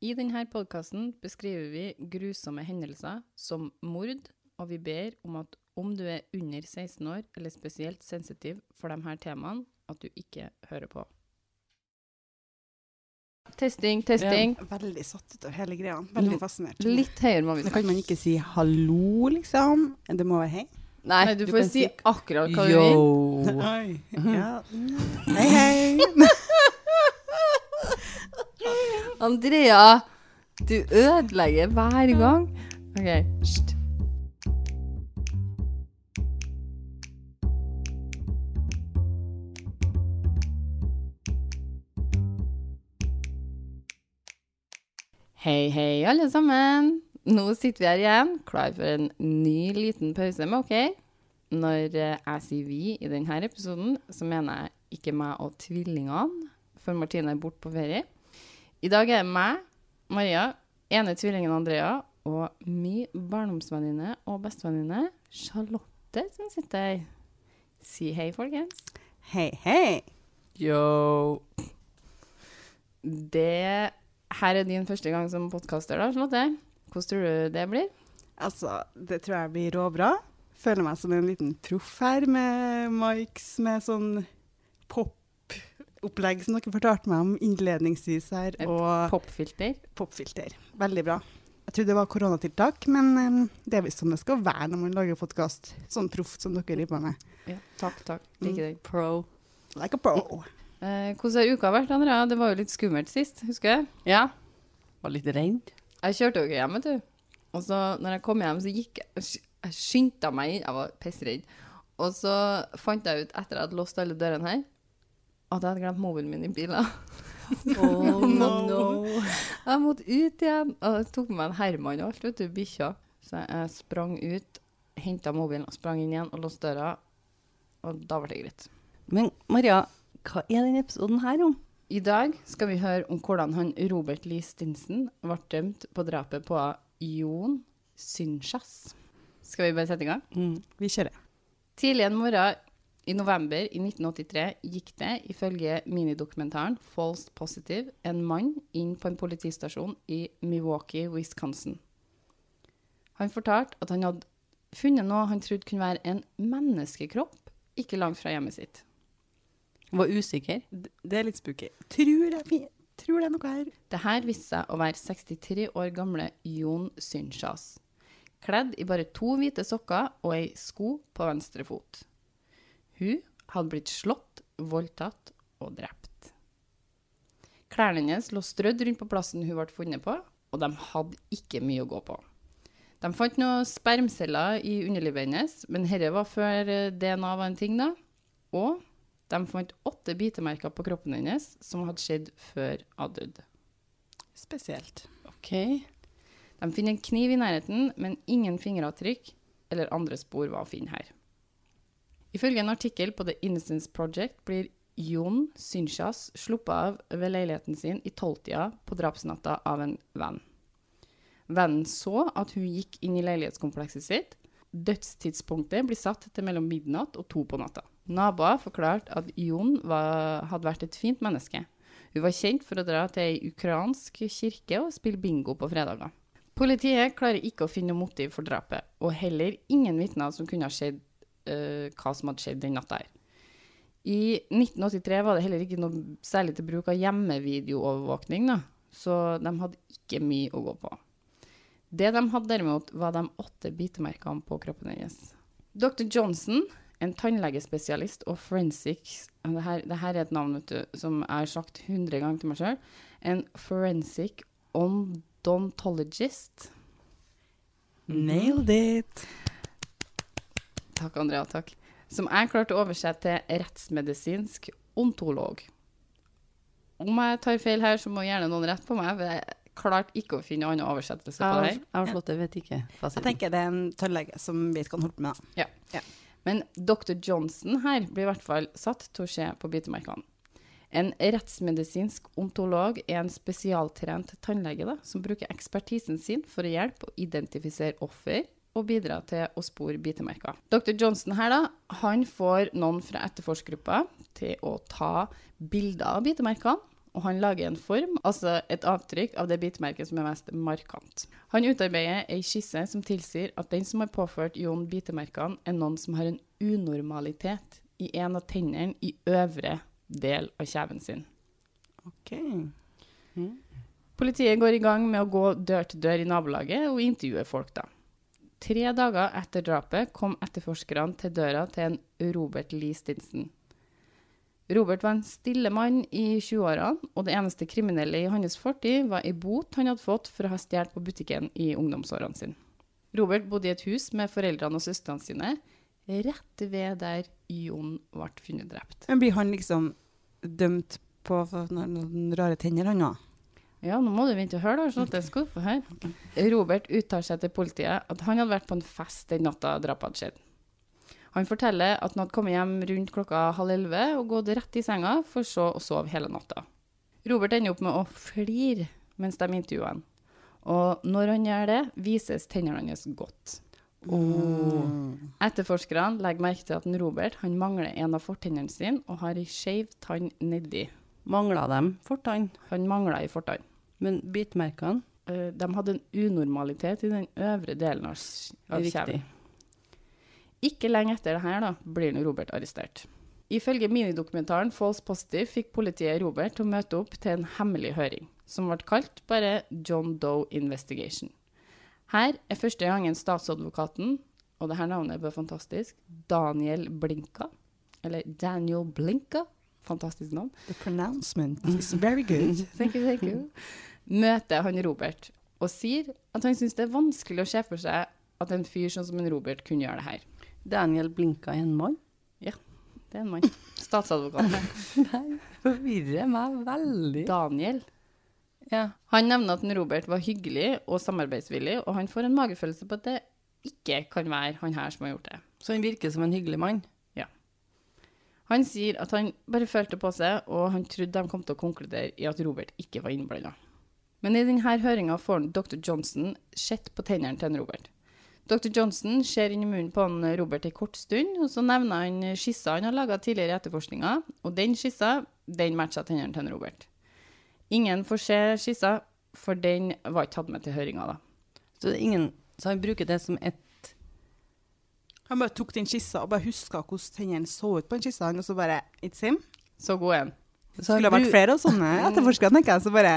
I denne podkasten beskriver vi grusomme hendelser som mord, og vi ber om at om du er under 16 år eller spesielt sensitiv for disse temaene, at du ikke hører på. Testing, testing. Veldig satt ut av hele greia. Veldig Nå- fascinert. Litt høyere må vi snakke. kan man ikke si hallo, liksom. Det må være hei. Nei, Nei, du, får si akkurat hva du vil. yo. Oi. Ja. Hei, hei. Andrea, du ødelegger hver gang. OK. Hysj. Hei, hei, alle sammen. Nå sitter vi her igjen, klar for en ny liten pause med OK. Når eh, jeg sier vi i denne episoden, så mener jeg ikke meg og tvillingene, for Martine er borte på ferie. I dag er det meg, Maria, ene tvillingen Andrea og min barndomsvenninne og bestevenninne Charlotte som sitter her. Si hei, folkens. Hei, hei. Yo. Det her er din første gang som podkaster, da, Charlotte. Hvordan tror du det blir? Altså, det tror jeg blir råbra. Føler meg som en liten proff her med mics med sånn pop-opplegg som dere fortalte meg om innledningsvis her, og Popfilter. popfilter. Veldig bra. Jeg trodde det var koronatiltak, men eh, det er visst sånn det skal være når man lager podkast. Sånn proft som dere driver på med. Ja, takk, takk. Liker deg. Pro. Like a pro. Eh, hvordan har uka vært, Andrea? Det var jo litt skummelt sist, husker jeg? Ja. Var litt redd. Jeg kjørte jo ikke hjem, vet du. Og så når jeg kom hjem, så gikk jeg Jeg skyndte meg inn. Jeg var pissredd. Og så fant jeg ut, etter at jeg hadde låst alle dørene her, at jeg hadde glemt mobilen min i bilen. Oh no. Jeg måtte ut igjen. Og jeg tok med meg en Herman og alt, vet du, bikkja. Så jeg sprang ut, henta mobilen og sprang inn igjen og låste døra. Og da ble det greit. Men Maria, hva er denne episoden her om? I dag skal vi høre om hvordan han Robert Lee Stinson ble dømt på drapet på Jon Synchas. Skal vi bare sette i gang? Mm. Vi kjører. Tidlig en morgen i november i 1983 gikk det, ifølge minidokumentaren False Positive, en mann inn på en politistasjon i Milwaukee, Wisconsin. Han fortalte at han hadde funnet noe han trodde kunne være en menneskekropp ikke langt fra hjemmet sitt. Var usikker. Det er litt spooky. Tror jeg, tror det er noe her. Det her viste seg å være 63 år gamle Jon Synchas, kledd i bare to hvite sokker og ei sko på venstre fot. Hun hadde blitt slått, voldtatt og drept. Klærne hennes lå strødd rundt på plassen hun ble funnet på, og de hadde ikke mye å gå på. De fant noen spermceller i underlivet hennes, men dette var før eh, DNA var en ting, da. Og de fant åtte bitemerker på kroppen hennes som hadde skjedd før hun døde. Spesielt. OK. De finner en kniv i nærheten, men ingen fingeravtrykk eller andre spor var å finne her. Ifølge en artikkel på The Innocence Project blir Jon Synchas sluppet av ved leiligheten sin i tolvtida på drapsnatta av en venn. Vennen så at hun gikk inn i leilighetskomplekset sitt. Dødstidspunktet blir satt til mellom midnatt og to på natta. Naboer forklarte at Jon var, hadde vært et fint menneske. Hun var kjent for å dra til ei ukrainsk kirke og spille bingo på fredager. Politiet klarer ikke å finne noe motiv for drapet, og heller ingen vitner som kunne ha sett eh, hva som hadde skjedd den natta her. I 1983 var det heller ikke noe særlig til bruk av hjemmevideoovervåkning, da, så de hadde ikke mye å gå på. Det de hadde derimot, var de åtte bitemerkene på kroppen hennes. Dr. Johnson, en tannlegespesialist og forensic det her, det er et navn du, som jeg har sagt 100 ganger til meg sjøl. En forensic ondontologist. Nailed it. Takk, Andrea. Takk. Som jeg klarte å oversette til rettsmedisinsk ontolog. Om jeg tar feil her, så må gjerne noen rette på meg. for Jeg klarte ikke å finne annen oversettelse på det her. Jeg har slått det, vet ikke. Jeg tenker det er en tannlege som vet hva han holder på med. da. Men dr. Johnson her blir i hvert fall satt til å se på bitemerkene. En rettsmedisinsk ontolog er en spesialtrent tannlege da, som bruker ekspertisen sin for å hjelpe å identifisere offer og bidra til å spore bitemerker. Dr. Johnson her da, han får noen fra etterforskgruppa til å ta bilder av bitemerkene og han lager en form, altså et avtrykk av det bitemerket som er mest markant. Han utarbeider ei skisse som tilsier at den som har påført Jon bitemerkene, er noen som har en unormalitet i en av tennene i øvre del av kjeven sin. OK. Politiet går i gang med å gå dør til dør i nabolaget og intervjue folk, da. Tre dager etter drapet kom etterforskerne til døra til en Robert Lee Stinson. Robert var en stille mann i 20-årene, og det eneste kriminelle i hans fortid var ei bot han hadde fått for å ha stjålet på butikken i ungdomsårene sine. Robert bodde i et hus med foreldrene og søstrene sine, rett ved der Jon ble funnet drept. Men blir han liksom dømt på noen rare tenner, han òg? Ja, nå må du vente og høre, da, sånn jeg skal få høre. Robert uttaler seg til politiet at han hadde vært på en fest den natta drapet hadde skjedd. Han forteller at han hadde kommet hjem rundt klokka halv elleve og gått rett i senga, for så å sove hele natta. Robert ender opp med å flire mens de intervjuer han. Og når han gjør det, vises tennene hans godt. Etterforskerne legger merke til at Robert han mangler en av fortennene sine og har ei skeiv tann nedi. Mangla dem fortann, Han mangla i fortann. men bitemerkene Eh, de hadde en unormalitet i den øvre delen av, av kjeven. Ikke lenge etter det her da, blir Robert arrestert. Ifølge minidokumentaren False Positive fikk politiet Robert til å møte opp til en hemmelig høring, som ble kalt bare John Doe Investigation. Her er første gangen statsadvokaten, og det her navnet er fantastisk, Daniel Blinka, eller Daniel Blinka, fantastisk navn, The pronouncement is very good. Thank you, thank you. Møter han Robert og sier at han syns det er vanskelig å se for seg at en fyr sånn som en Robert kunne gjøre det her. Daniel blinka i en mann. Ja, Det er en mann. Statsadvokat. Nei, forvirrer meg veldig. Daniel. Ja. Han nevner at en Robert var hyggelig og samarbeidsvillig, og han får en magefølelse på at det ikke kan være han her som har gjort det. Så han virker som en hyggelig mann. Han sier at han bare følte på seg, og han trodde de kom til å konkludere i at Robert ikke var innblanda. Men i denne høringa får dr. Johnson sett på tennene til en Robert. Dr. Johnson ser inn i munnen på han Robert en kort stund, og så nevner han skissa han har laga tidligere i etterforskninga, og den skissa den matcha tennene til en Robert. Ingen får se skissa, for den var ikke tatt med til høringa, da. Så, ingen, så han bruker det som et Han bare tok den skissa og bare huska hvordan tennene så ut på den skissa, og så bare It's him. Så god en. han. så Skulle ha vært flere av sånne etterforskere, tenker jeg, så bare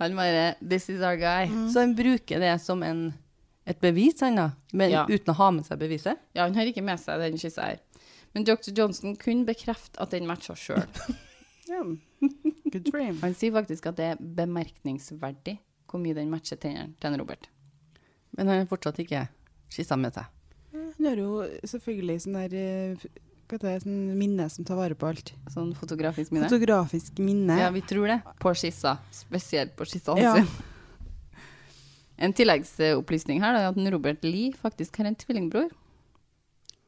Han bare This is our guy. så han bruker det som en, et bevis, han da, men Ja. uten å ha med seg beviset. Ja, han har ikke med seg den skissa her. Men Dr. Johnson kunne bekrefte at den matcha sjøl. ja. Good for him. Han sier faktisk at det er bemerkningsverdig hvor mye den matcher tennene til Robert. Men han har fortsatt ikke skissa med seg. Han har jo selvfølgelig sånn der eh, hva heter det, sånn minne som tar vare på alt. Sånn fotografisk minne. Fotografisk minne. Ja, vi tror det. På skissa. Spesielt på skissa Ja. En tilleggsopplysning her da, er at Robert Lee faktisk har en tvillingbror.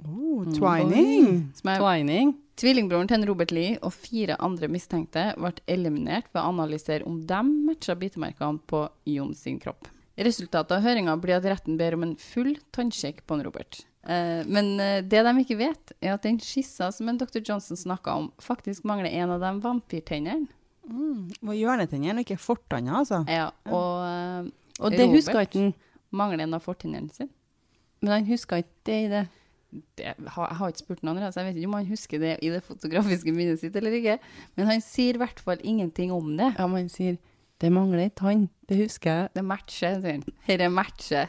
Oh, twining. Som er Twining. Tvillingbroren til Robert Lee og fire andre mistenkte ble eliminert ved å analysere om de matcha bitemerkene på Jon sin kropp. Resultatet av høringa blir at retten ber om en full tannsjekk på en Robert. Eh, men eh, det de ikke vet, er at den skissa som en Dr. Johnson snakka om, faktisk mangler en av de vampyrtennene. Mm. Og hjørnetennene, ikke fortanna, altså. Ja, og eh, Og det huska ikke han. mangler en av fortennene sine. Men han huska ikke det i det. Det, har- jeg har ikke spurt noen andre, så jeg vet ikke om han husker det i det fotografiske minnet sitt eller ikke. Men han sier i hvert fall ingenting om det. Ja, men han sier det mangler ei tann. Det husker jeg. Det matcher, sier han. Dette matcher.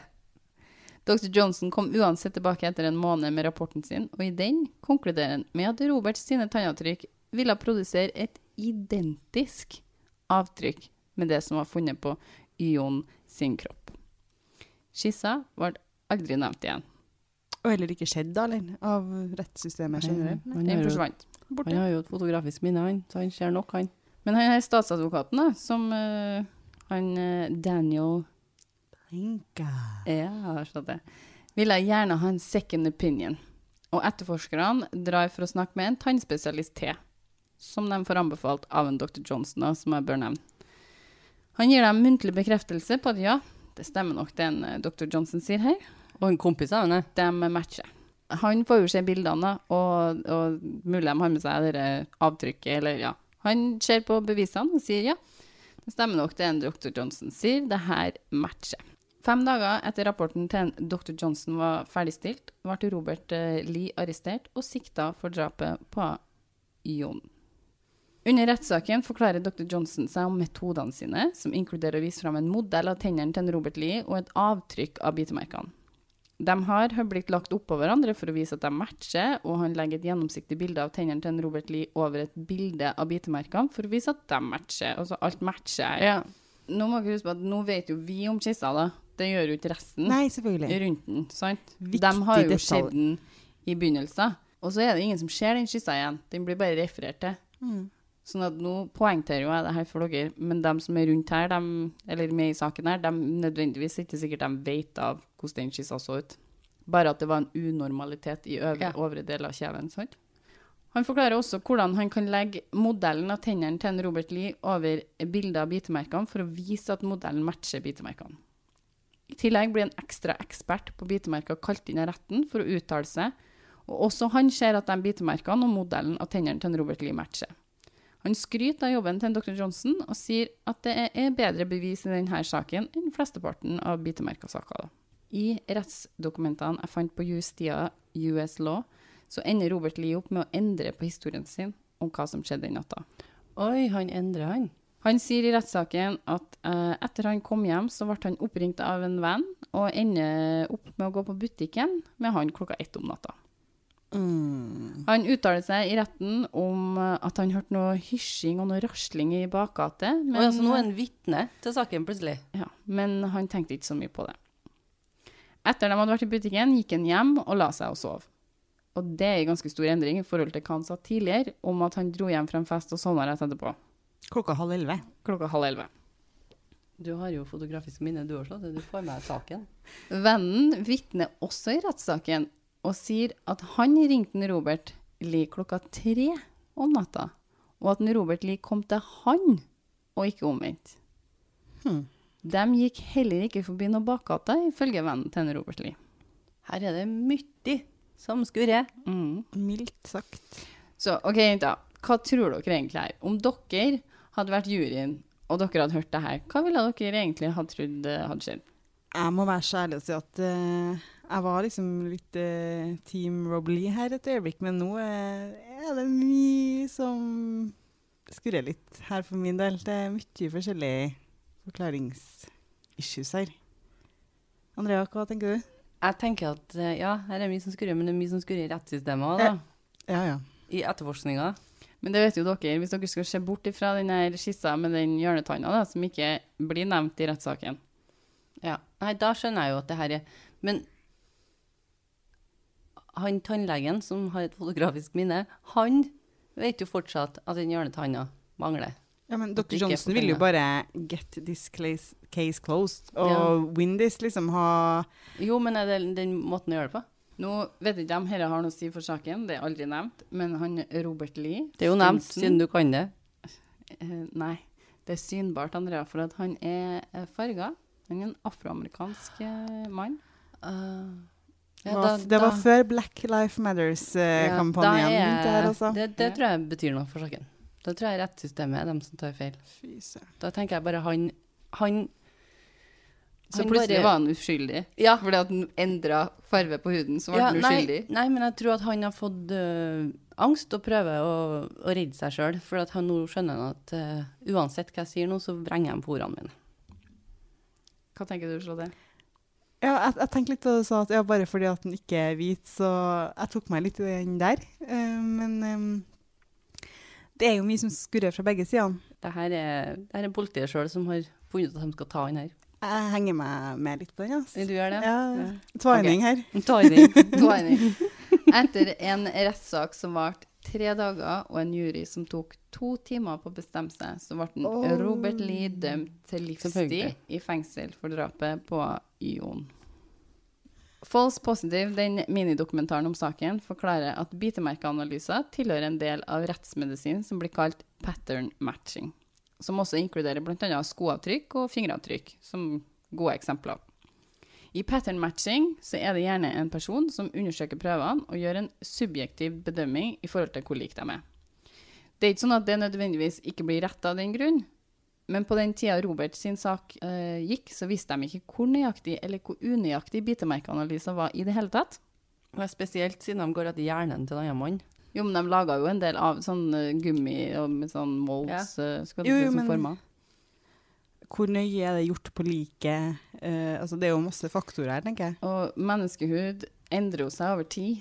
Dr. Johnson kom uansett tilbake etter en måned med rapporten sin, og i den konkluderer han med at Roberts sine tannavtrykk ville produsere et identisk avtrykk med det som var funnet på Ion sin kropp. Skissa ble aldri nevnt igjen. Og heller ikke skjedd, da, eller? Av rettssystemet generelt. Han Den har, jo, han har jo et fotografisk minne, han, så han ser nok, han. Men han er statsadvokaten, da, som uh, han eh, Daniel Tenka. Ja, skjønte jeg. Ville gjerne ha en second opinion. Og etterforskerne drar for å snakke med en tannspesialist til, som de får anbefalt av en dr. Johnson, da, som jeg bør nevne. Han gir dem muntlig bekreftelse på at ja, det stemmer nok det en eh, dr. Johnson sier her. Og en kompis av henne. De matcher. Han får jo se bildene, og, og mulig de har med seg det avtrykket, eller ja, Han ser på bevisene og sier ja, det stemmer nok det en dr. Johnson sier, det her matcher. Fem dager etter rapporten til en dr. Johnson var ferdigstilt, ble Robert eh, Lee arrestert og sikta for drapet på Jon. Under rettssaken forklarer dr. Johnson seg om metodene sine, som inkluderer å vise fram en modell av tennene til en Robert Lee og et avtrykk av bitemerkene. De har blitt lagt oppå hverandre for å vise at de matcher, og han legger et gjennomsiktig bilde av tennene til en Robert Lee over et bilde av bitemerkene for å vise at de matcher. Altså alt matcher. Ja. Nå må dere huske på at nå vet jo vi om kista, da. Det gjør jo ikke resten Nei, selvfølgelig. rundt den, sant? Viktig de har jo detalj. sett den i begynnelsen. Og så er det ingen som ser den skissa igjen. Den blir bare referert til. Mm. Sånn at nå poengterer jo jeg det her for dere, men de som er rundt her, dem, eller med i saken her, de nødvendigvis ikke sikkert de vet av hvordan den skissa så ut. Bare at det var en unormalitet i øvre, Ja. øvre del av kjeven. sant? Han forklarer også hvordan han kan legge modellen av tennene til en Robert Lee over bilder av bitemerkene for å vise at modellen matcher bitemerkene. I tillegg blir en ekstra ekspert på bitemerker kalt inn av retten for å uttale seg, og også han ser at de bitemerkene og modellen av tennene til Robert Lee matcher. Han skryter av jobben til dr. Johnson og sier at det er bedre bevis i denne saken enn flesteparten av bitemerkesaker. I rettsdokumentene jeg fant på Justia US Law, så ender Robert Lee opp med å endre på historien sin om hva som skjedde den natta. Oi, han endrer han. Han sier i rettssaken at eh, etter han kom hjem, så ble han oppringt av en venn, og ender opp med å gå på butikken med han klokka ett om natta. Mm. Han uttaler seg i retten om eh, at han hørte noe hysjing og noe rasling i bakgate. Men, altså, nå er han vitne til saken plutselig. ja, men han tenkte ikke så mye på det. Etter de hadde vært i butikken, gikk han hjem og la seg og sov. Og det er en ganske stor endring i forhold til hva han sa tidligere, om at han dro hjem fra en fest og sovna rett etterpå. Klokka halv elleve. Klokka halv elleve. Du har jo fotografisk minne, du også. så Du får med saken. Vennen vitner også i rettssaken og sier at han ringte Robert Lie klokka tre om natta, og at Robert Lie kom til han, og ikke omvendt. Hmm. De gikk heller ikke forbi noen bakgate, ifølge vennen til Robert Lie. Her er det mye som skurrer. Mm. Mildt sagt. Så OK, jenter. Hva tror dere egentlig her? Om dere hadde vært juryen, og dere hadde hørt det her, hva ville dere egentlig ha trodd eh, hadde skjedd? Jeg må være så ærlig og si at uh, jeg var liksom litt uh, Team Rob Lee her et øyeblikk, men nå uh, er det mye som skurrer litt her for min del. Det er mye forskjellige forklaringsissues her. Andrea, hva tenker du? Jeg tenker at ja, her er mye som skurrer, men det er mye som skurrer i rettssystemet òg, da. Ja, ja. I etterforskninga. Men det vet jo dere, hvis dere skal se bort ifra den skissa med den hjørnetanna, da, som ikke blir nevnt i rettssaken. Ja. Nei, da skjønner jeg jo at det her er Men han tannlegen som har et fotografisk minne, han vet jo fortsatt at den hjørnetanna mangler. Ja, men Dr. Johnson vil jo bare get this case, case closed, og Ja. win this, liksom ha Jo, men er det den måten å gjøre det på? Nå vet ikke om dette har noe å si for saken, det er aldri nevnt, men han Robert Lee Det er jo nevnt, Stinsen, siden du kan det. eh, Nei, det er synbart, Andrea, for at han er eh, farga. Han er en afroamerikansk eh, mann. Uh, var, Det var før Black Life Matters-kampanjen Eh, ja, altså. Det, det tror jeg betyr noe for saken. Da tror jeg rettssystemet er dem som tar feil. Fyse. Da tenker jeg bare han Han Så han plutselig bare- var han uskyldig. Ja. Fordi at han endra farve på huden, så ble ja, han uskyldig. nei, men jeg tror at han har fått uh, angst og prøver å, å redde seg sjøl. For at han nå skjønner han at uh, uansett hva jeg sier nå, så vrenger jeg på ordene mine. Hva tenker du, Slåde? Ja, jeg, jeg tenkte litt sånn sa, at ja, bare fordi at han ikke er hvit, så jeg tok meg litt i den der. Uh, men um, det er jo mye som skurrer fra begge sider. Det her er, det her er politiet sjøl som har funnet ut at de skal ta han her. Jeg henger meg med litt på den. Altså. du gjør det? Ja, Twining her. Ta han inn. Twining. Etter en rettssak som varte tre dager, og en jury som tok to timer på å bestemme seg, så ble oh. Robert Lee dømt til livstid i fengsel for drapet på Ion. False Positive, den minidokumentaren om saken, forklarer at bitemerkeanalyser tilhører en del av rettsmedisin som blir kalt pattern matching, som også inkluderer bl.a. skoavtrykk og fingeravtrykk, som gode eksempler. I pattern matching så er det gjerne en person som undersøker prøvene og gjør en subjektiv bedømming i forhold til hvor like de er. Det er ikke sånn at det nødvendigvis ikke blir rett av den grunn, men på den tida Robert sin sak eh, gikk, så visste de ikke hvor nøyaktig eller hvor unøyaktig bitemerkeanalysen var i det hele tatt. Og spesielt siden de går etter hjernen til den annen mann. Jo, men de laga jo en del av sånn eh, gummi og med sånn molds ja. skal du Jo, si, som men- former. Hvor nøye er det gjort på liket? Uh, altså, det er jo masse faktorer her, tenker jeg. Og menneskehud endrer jo seg over tid.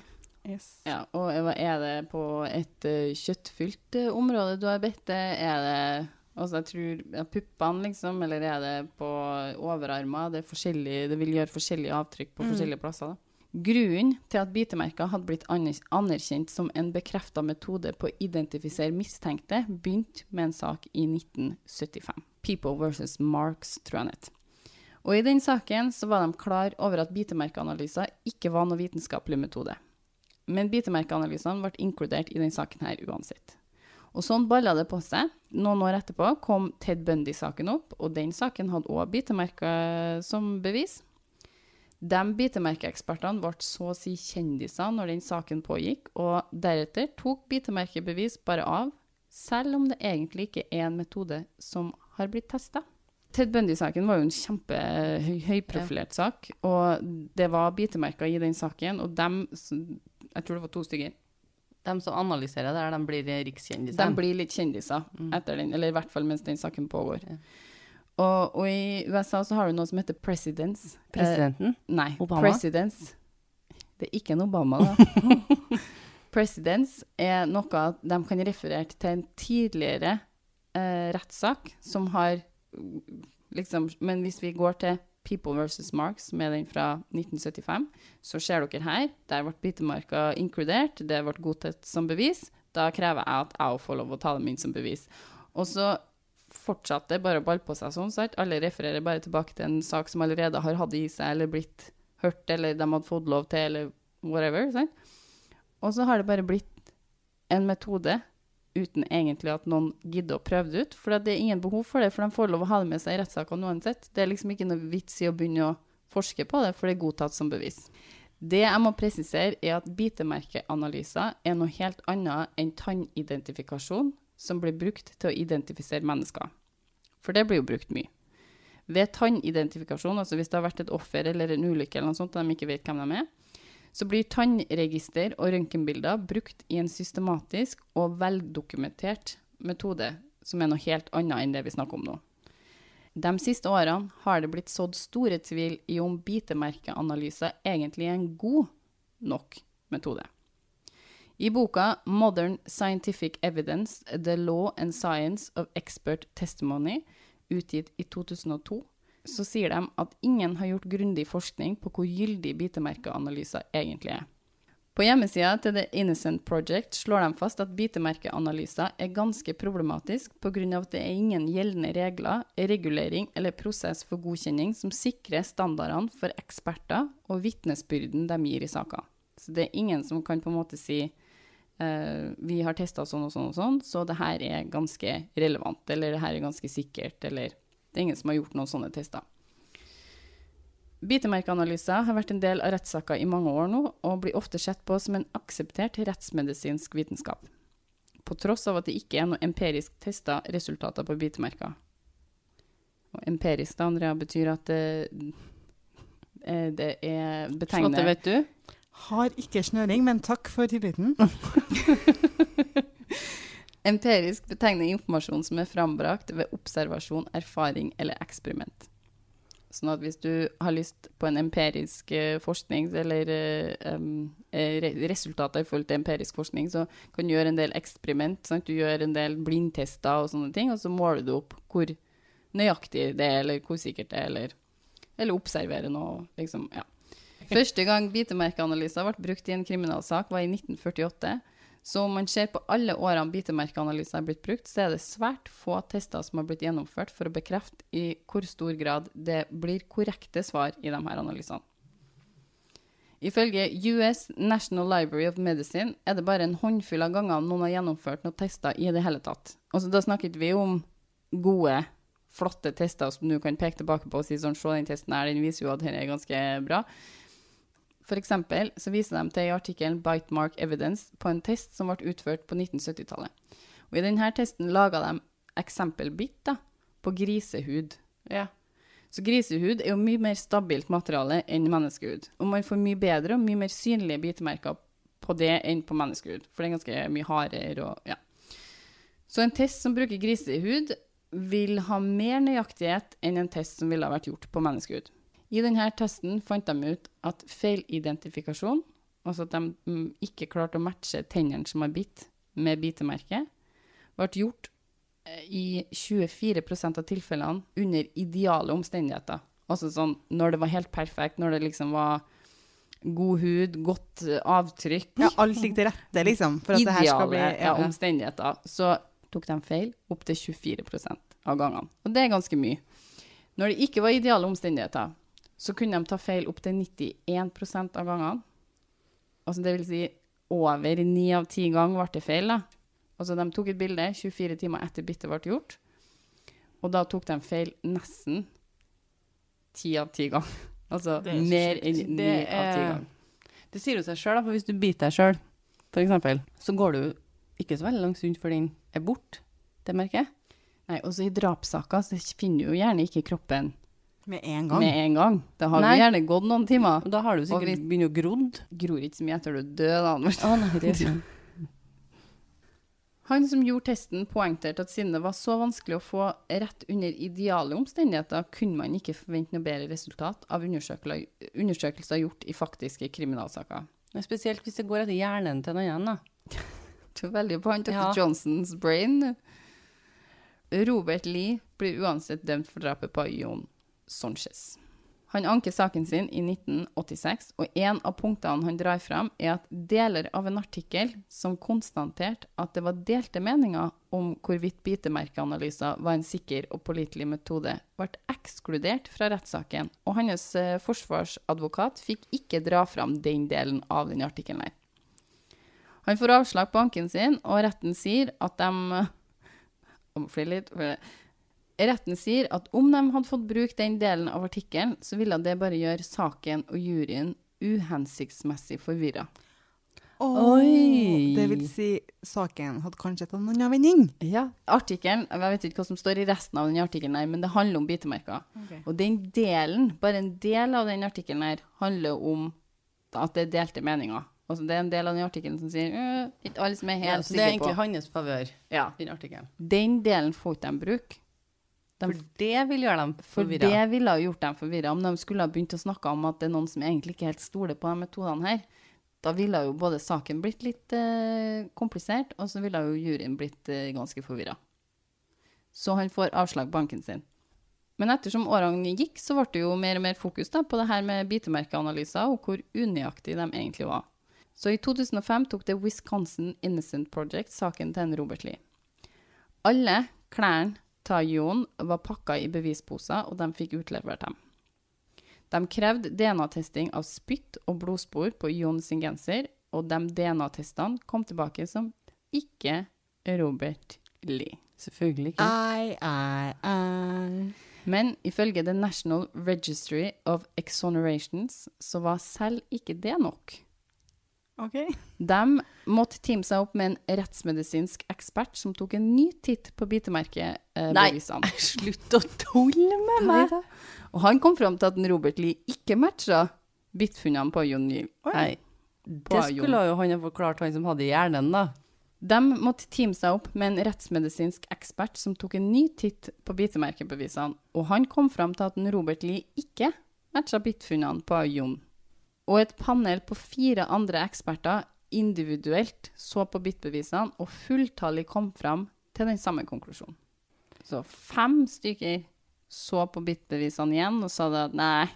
Yes. Ja, og er det på et uh, kjøttfylt uh, område du har bedt det? Er det altså jeg tror, ja, puppene, liksom, eller er det på overarmer? Det, er det vil gjøre forskjellige avtrykk på Mm. forskjellige plasser. Da. Grunnen til at bitemerker hadde blitt anerkjent som en bekrefta metode på å identifisere mistenkte, begynte med en sak i 1975. People versus Marks, tror jeg den. Og i den saken så var de klar over at bitemerkeanalyser ikke var noe vitenskapelig metode. Men bitemerkeanalysene ble inkludert i denne saken her uansett. Og sånn balla det på seg. Noen år etterpå kom Ted Bundy-saken opp, og den saken hadde òg bitemerker som bevis. De bitemerkeekspertene ble så å si kjendiser når den saken pågikk, og deretter tok bitemerkebevis bare av, selv om det egentlig ikke er en metode som har blitt testa. Ted Bundy-saken var jo en kjempehøyprofilert sak, og det var bitemerker i den saken, og dem, jeg tror det var to stykker, De som analyserer det, her, de blir rikskjendiser. de blir litt kjendiser etter den, eller i hvert fall mens den saken pågår. Og, og i USA så har du noe som heter presidents. Presidenten. Eh, nei, Obama? presidents. Det er ikke en Obama, da. presidents er noe de kan referere til en tidligere eh, rettssak som har liksom Men hvis vi går til People versus Marks, med den fra 1975, så ser dere her. Der ble bitemarka inkludert. Det ble godtatt som bevis. Da krever jeg at jeg får lov å ta dem inn som bevis. Og så fortsatte bare å balle på seg sånn. Sant? Alle refererer bare tilbake til en sak som allerede har hatt i seg, eller blitt hørt, eller de hadde fått lov til, eller whatever. Sant? Og så har det bare blitt en metode uten egentlig at noen gidder å prøve det ut. For det er ingen behov for det, for de får lov å ha det med seg i rettssakene uansett. Det er liksom ikke noe vits i å begynne å forske på det, for det er godtatt som bevis. Det jeg må presisere, er at bitemerkeanalyser er noe helt annet enn tannidentifikasjon, som blir brukt til å identifisere mennesker. For det blir jo brukt mye. Ved tannidentifikasjon, altså hvis det har vært et offer eller en ulykke eller noe sånt, og de ikke vet hvem de er, så blir tannregister og røntgenbilder brukt i en systematisk og veldokumentert metode, som er noe helt annet enn det vi snakker om nå. De siste årene har det blitt sådd store tvil i om bitemerkeanalyser egentlig er en god nok metode. I boka 'Modern Scientific Evidence The Law and Science of Expert Testimony', utgitt i 2002, så sier de at ingen har gjort grundig forskning på hvor gyldig bitemerkeanalyser egentlig er. På hjemmesida til The Innocent Project slår de fast at bitemerkeanalyser er ganske problematisk pga. at det er ingen gjeldende regler, regulering eller prosess for godkjenning som sikrer standardene for eksperter og vitnesbyrden de gir i saka. Så det er ingen som kan på en måte si eh, vi har testa sånn og sånn og sånn, så det her er ganske relevant, eller det her er ganske sikkert, eller det er ingen som har gjort noen sånne tester. Bitemerkeanalyser har vært en del av rettssaker i mange år nå, og blir ofte sett på som en akseptert rettsmedisinsk vitenskap. På tross av at det ikke er noe empirisk testa resultater på bitemerker. Og empirisk, da, Andrea, betyr at det, eh, det er betegnet vet du? Har ikke snøring, men takk for tilliten. Empirisk betegner informasjon som er frambrakt ved observasjon, erfaring eller eksperiment. Sånn at hvis du har lyst på en empirisk eh, forskning, eller eh, eh, re resultater i forhold til empirisk forskning, så kan du gjøre en del eksperiment. Sant? Du gjør en del blindtester og sånne ting, og så måler du opp hvor nøyaktig det er, eller hvor sikkert det er, eller, eller observerer noe, liksom, ja. Første gang bitemerkeanalyser ble brukt i en kriminalsak, var i 1948. Så om man ser på alle årene bitemerkeanalyser er blitt brukt, så er det svært få tester som har blitt gjennomført for å bekrefte i hvor stor grad det blir korrekte svar i de her analysene. Ifølge US National Library of Medicine er det bare en håndfull av ganger noen har gjennomført noen tester i det hele tatt. Altså, da snakket vi om gode, flotte tester som du kan peke tilbake på og si sånn, se den testen her, den viser jo at dette er ganske bra. Eksempel så viser de til i artikkelen Bitemark Evidence på en test som ble utført på 1970-tallet. Og i denne testen laga de eksempelbitt da, på grisehud. Ja. Så grisehud er jo mye mer stabilt materiale enn menneskehud. Og man får mye bedre og mye mer synlige bitemerker på det enn på menneskehud. For det er ganske mye hardere og ja. Så en test som bruker grisehud, vil ha mer nøyaktighet enn en test som ville ha vært gjort på menneskehud. I denne testen fant de ut at feilidentifikasjon, altså at de mm, ikke klarte å matche tennene som har bitt, med bitemerket, ble gjort eh, i 24% av tilfellene under ideale omstendigheter. Altså sånn når det var helt perfekt, når det liksom var god hud, godt eh, avtrykk. Ja, alt ligger til rette, liksom. For at det her skal bli ideale ja, omstendigheter. Så tok de feil opptil 24% av gangene. Og det er ganske mye. Når det ikke var ideale omstendigheter, så kunne de ta feil opptil 91% av gangene. Altså det vil si over ni av ti ganger ble det feil. da. Altså de tok et bilde 24 timer etter byttet ble gjort, og da tok de feil nesten ti av ti ganger. Altså er mer enn ni av ti er- ganger. Det sier jo seg sjøl, for hvis du biter deg sjøl, f.eks., så går du ikke så veldig langt rundt før den er borte, det merket. Nei, også i drapssaker så finner du jo gjerne ikke kroppen Med en gang. med en gang. Det har jo Nei. gjerne gått noen timer. Og da har du sikkert vi- begynt å grodd. Gror ikke så mye etter du dør, da. Oh. Å nei, det er Han som gjorde testen, poengterte at siden det var så vanskelig å få rett under ideale omstendigheter, kunne man ikke forvente noe bedre resultat av undersøkelser, gjort i faktiske kriminalsaker. Men Spesielt hvis det går etter hjernen til en annen, da. Det er veldig på han Dr. Ja. Johnsons brain. Robert Lee blir uansett dømt for drapet på Jon Sanchez. Han anker saken sin i 1986, og en av punktene han drar fram, er at deler av en artikkel som konstaterte at det var delte meninger om hvorvidt bitemerkeanalyser var en sikker og pålitelig metode, ble ekskludert fra rettssaken, og hans eh, forsvarsadvokat fikk ikke dra fram den delen av den artikkelen. Han får avslag på anken sin, og retten sier at de Jeg må flire litt. Retten sier at om de hadde fått bruke den delen av artikkelen, så ville det bare gjøre saken og juryen uhensiktsmessig forvirra. Oi. Det vil si, saken hadde kanskje tatt en annen vending. Ja. Artikkelen, jeg vet ikke hva som står i resten av den artikkelen, her, men det handler om bitemerker. Og den delen, bare en del av den artikkelen her, handler om at det er delte meninger. Altså, det er en del av den artikkelen som sier «Øh, ikke alle som er helt Ja, på». så det er egentlig på. hans favør, Ja. den artikkelen. Den delen får ikke de bruke. De For det vil gjøre dem forvirra? For det ville gjort dem forvirra. Om de skulle ha begynt å snakke om at det er noen som egentlig ikke helt stoler på de metodene her, da ville jo både saken blitt litt eh, komplisert, og så ville jo juryen blitt eh, ganske forvirra. Så han får avslag på banken sin. Men ettersom årene gikk, så ble det jo mer og mer fokus da, på det her med bitemerkeanalyser, og hvor unøyaktige de egentlig var. Så i 2005 tok det Wisconsin Innocent Project saken til en Robert Lee. Alle klærne til Jon var pakka i bevisposer, og de fikk utlevert dem. De krevde DNA-testing av spytt og blodspor på Jon sin genser, og de DNA-testene kom tilbake som ikke Robert Lee. Selvfølgelig ikke. I, I, I. Men ifølge The National Registry of Exonerations så var selv ikke det nok. OK. De måtte teame seg opp med en rettsmedisinsk ekspert som tok en ny titt på Nei. bitemerkebevisene. Slutt å tulle med meg! Og han kom fram til at Robert Lee ikke matcha bitfunnene på Jon Neal. Nei, det skulle jo han ha forklart, han som hadde hjernen, da. De måtte teame seg opp med en rettsmedisinsk ekspert som tok en ny titt på bitemerkebevisene, og han kom fram til at Robert Lee ikke matcha bitfunnene på Jon. Og et panel på fire andre eksperter individuelt så på bitbevisene, og fulltallig kom fram til den samme konklusjonen. Så fem stykker så på bitbevisene igjen og sa da at nei,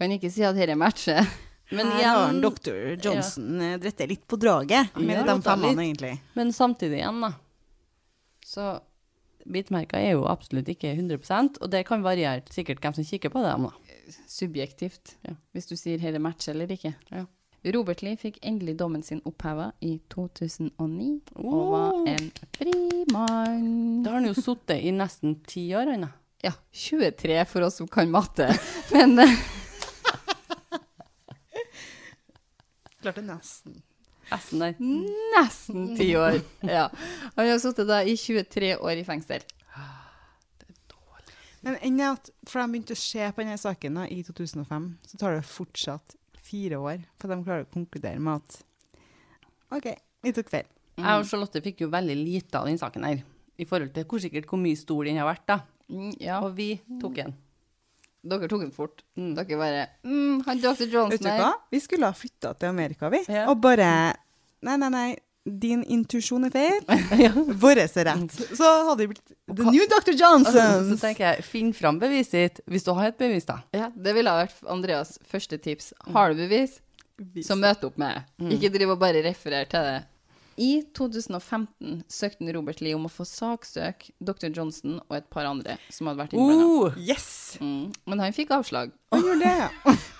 kan ikke si at dette matcher. Men Her har doktor. Johnson ja. dritt litt på draget med Ja, de femmene, egentlig. men samtidig igjen, da. Så bitmerker er jo absolutt ikke 100% og det kan variere sikkert hvem som kikker på dem, Da. Subjektivt, Ja. hvis du sier hele er match eller ikke. Ja. Robert Lee fikk endelig dommen sin oppheva i 2009, og Oh. var en fri mann. Da har han jo sittet i nesten ti år, han da. Ja, 23 for oss som kan matte. Men eh, Klarte nesten. Nesten der. Nesten ti år. Ja. Han har sittet da i 23 år i fengsel. Men enn at fra de begynte å se på denne saken da, i 2005, så tar det fortsatt fire år for de klarer å konkludere med at OK, vi tok feil. Jeg og Charlotte fikk jo veldig lite av den saken her, i forhold til hvor sikkert hvor mye stor den har vært, da. Mm, ja, Og vi tok den. dere tok den fort. Dere bare mm, Han dr. Johnson Vet du her. hva? Vi skulle ha flytta til Amerika, vi. Ja. Og bare Nei, nei, nei. Din intuisjon er feil. Vår er rett. Så hadde vi blitt The new Dr. Johnson. Så tenker jeg, finn fram beviset ditt, hvis du har et bevis, da. Ja, det ville ha vært Andreas første tips. Har du bevis, så møt opp med det. Ikke driv og bare referer til det. I 2015 søkte Robert Lee om å få saksøke dr. Johnson og et par andre som hadde vært innblanda. Oh, Yes! Mm. Men han fikk avslag. Han gjorde det.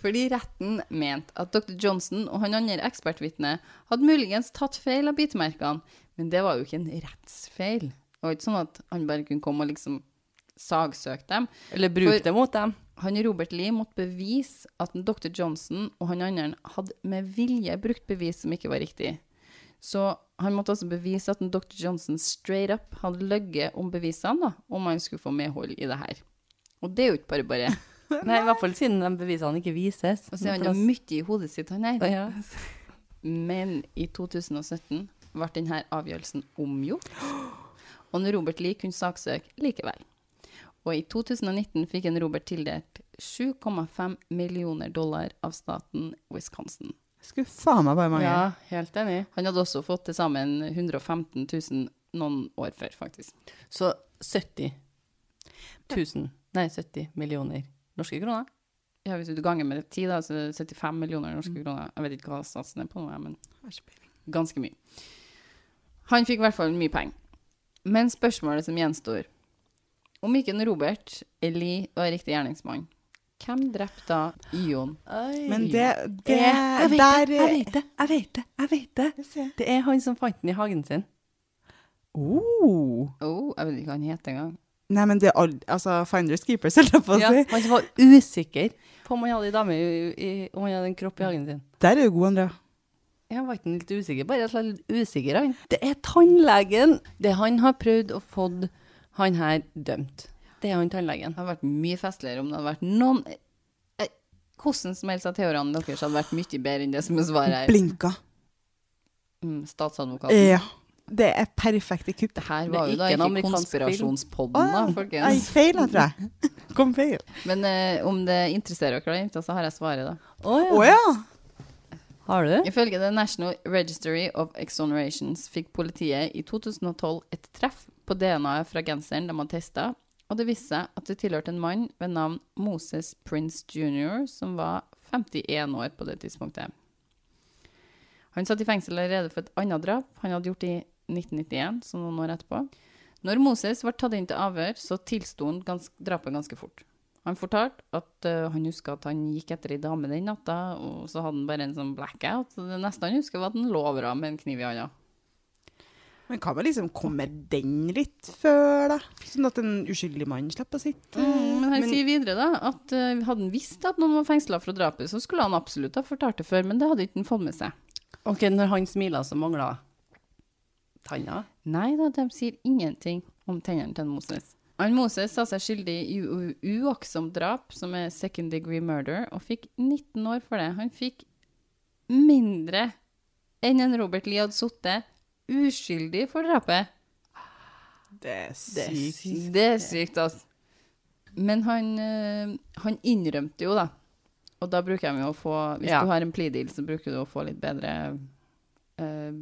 Fordi retten mente at dr. Johnson og han andre ekspertvitnet hadde muligens tatt feil av bitemerkene, men det var jo ikke en rettsfeil. Det var ikke sånn at han bare kunne komme og liksom sagsøke dem. eller bruke det mot dem. Han Robert Lee måtte bevise at dr. Johnson og han andre hadde med vilje brukt bevis som ikke var riktig. Så han måtte også bevise at dr. Johnson straight up hadde løyet om bevisene, da, om han skulle få medhold i det her. Og det er jo ikke bare bare. Nei, i hvert fall siden de bevisene ikke vises. Og så er han jo mye i hodet sitt, han her. Ja. Men i 2017 ble denne avgjørelsen omgjort, og Robert Lie kunne saksøke likevel. Og i 2019 fikk en Robert tildelt 7,5 millioner dollar av staten Wisconsin. Skulle faen meg bare mange. ja, helt enig. Han hadde også fått til sammen 115 000 noen år før, faktisk. Så 70 000, nei 70 millioner norske kroner. Ja, Hvis du ganger med 10, da, så er det 75 millioner norske kroner. Jeg vet ikke hva satsen er på nå, men ganske mye. Han fikk i hvert fall mye penger. Men spørsmålet som gjenstår Om ikke en Robert Eli var riktig gjerningsmann, hvem drepte da Ion? Men det, det jeg, vet der det, jeg vet det, jeg vet det, jeg vet det. Det er han som fant den i hagen sin. Oh. Oh, jeg vet ikke hva han het engang. Nei, men det er all, altså Finders keepers, holdt jeg på å si. Ja, man var usikker på om han hadde en dame i, i, om han hadde en kropp i hagen sin. Der er du god, Andrea. Jeg var ikke litt usikker, bare litt usikker. Han. Det er tannlegen. Det han har prøvd å få han her dømt. Det er han tannlegen. Det hadde vært mye festligere om det hadde vært noen eh, Hvordan som helst av teoriene deres hadde vært mye bedre enn det som er svaret her. Blinka. Mm, statsadvokaten. Ja. Det er perfekte kupp. Det her Det er var jo da ikke ikke konspirasjonspodden, da, Jeg folkens. gikk feil, jeg tror jeg. Kom feil. Men eh, om det interesserer dere, jenter, så har jeg svaret, da. Å Å ja. Har du? Ifølge The National Registry of Exonerations fikk politiet i 2012 et treff på DNA-et fra genseren de hadde testa, og det viste seg at det tilhørte en mann ved navn Moses Prince jr., som var 51 år på det tidspunktet. Han satt i fengsel allerede for et annet drap han hadde gjort i 1991, så noen år etterpå. Når Moses ble tatt inn til avhør, så tilsto han gans drapet ganske fort. Han fortalte at uh, han huska at han gikk etter ei dame den natta, og så hadde han bare en sånn blackout. Så det neste han husker, var at han lå over henne med en kniv i handa. Men hva med liksom komme den litt før, da? Sånn at en uskyldig mann slipper å sitte Mm, men han Men- sier videre da, at uh, hadde han visst at noen var fengsla for drapet, så skulle han absolutt ha fortalt det før, men det hadde ikke han fått med seg. Ok, når han smiler, så mangler tanna. Nei da, de sier ingenting om tennene til Moses. Han Moses sa seg skyldig i uaktsomt drap, som er second degree murder, og fikk 19 år for det. Han fikk mindre enn en Robert Lee hadde sittet uskyldig for drapet. Det er Det sykt. Det er sykt, altså. Men han, eh, han innrømte jo, da. Og da bruker de jo å få Hvis Ja. du har en plea deal, så bruker du å få litt bedre eh,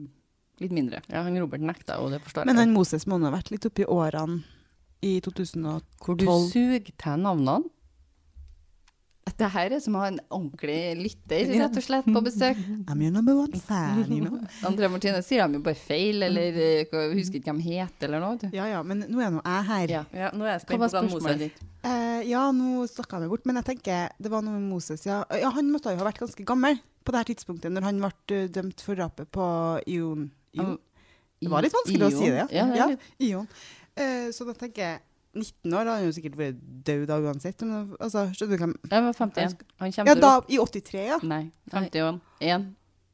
Litt mindre. Ja, han Robert nekta jo, det forstår jeg. Men han Moses må ha vært litt oppi årene i 2012. Hvor du suger til navnene. Det her er som å ha en ordentlig lytter, rett og slett, på besøk. I'm your number one fan, you know. Andre Martine sier de jo bare feil, eller eh, husker ikke hvem de heter, eller noe. Ja ja, men nå er nå jeg her. Ja. Ja, nå er jeg spent på spørsmålet Moses. ditt? Uh, ja, nå snakka jeg meg bort, men jeg tenker det var noe med Moses. Ja, ja han måtte jo ha vært ganske gammel på det her tidspunktet, når han ble eh, dømt for drapet på Ion. Ion? Det var litt vanskelig å si det, ja. ja, ja. Ion. Uh, så da tenker jeg 19 år, da har han jo sikkert vært død da uansett. Men, altså, skjønner du hvem Jeg var 51. Han kommer Ja, da i 83, ja. Nei, 51.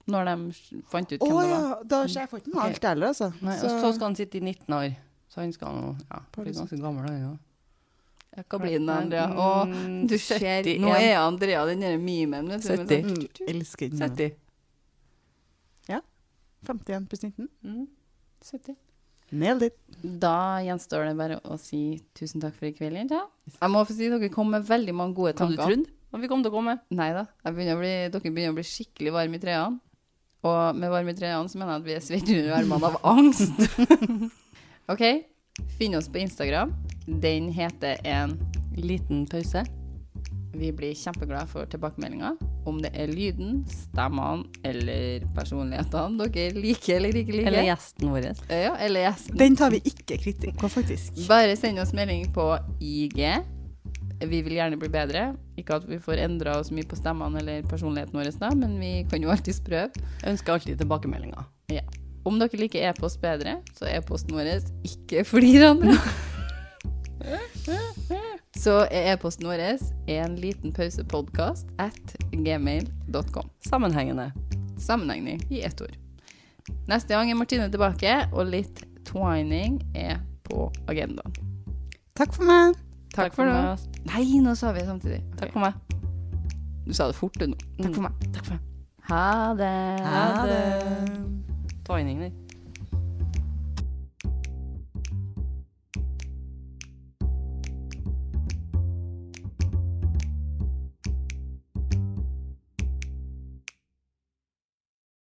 når de fant ut Å hvem det ja, var. da har jeg fått med alt heller, altså. Nei, og så skal han sitte i 19 år. Så han skal nå ja, bli ganske gammel, han òg. Ja, Hva blir den, Andrea? Å, Mm, du ser, nå er Andrea den der memen, vet du. med 70. sånn- mm, Elsker den. 70. 51 pluss 19. Mm. 70. Nailed it. Da gjenstår det bare å si tusen takk for i kveld, jenta. Jeg må få si dere kom med veldig mange gode tanker Kan du trodd at vi kom til å komme? Nei da. Begynner bli, dere begynner å bli skikkelig varme i trærne. Og med varme i trærne så mener jeg at vi er svette under armene av angst. OK, finn oss på Instagram. Den heter en Liten pause. Vi blir kjempeglade for tilbakemeldinger. Om det er lyden, stemmene eller personlighetene dere liker eller ikke liker. Eller gjesten vår. Ja, eller gjesten. Den tar vi ikke kritikk på, faktisk. Bare send oss melding på IG. Vi vil gjerne bli bedre. Ikke at vi får endra oss mye på stemmene eller personligheten vår, da, men vi kan jo alltids prøve. Jeg ønsker alltid tilbakemeldinger. Om dere liker e-post bedre, så er e-posten vår ikke flirende. Så er e-posten vår en liten pausepodkast at gmail.com. Sammenhengende. Sammenhengende i ett ord. Neste gang er Martine tilbake, og litt twining er på agendaen. Takk for meg. Takk, for nå. meg. Nei, nå sa vi det samtidig. Takk for meg. Du sa det fort, du nå. Takk for meg. Takk for meg. Ha det. Ha det. Twining, der.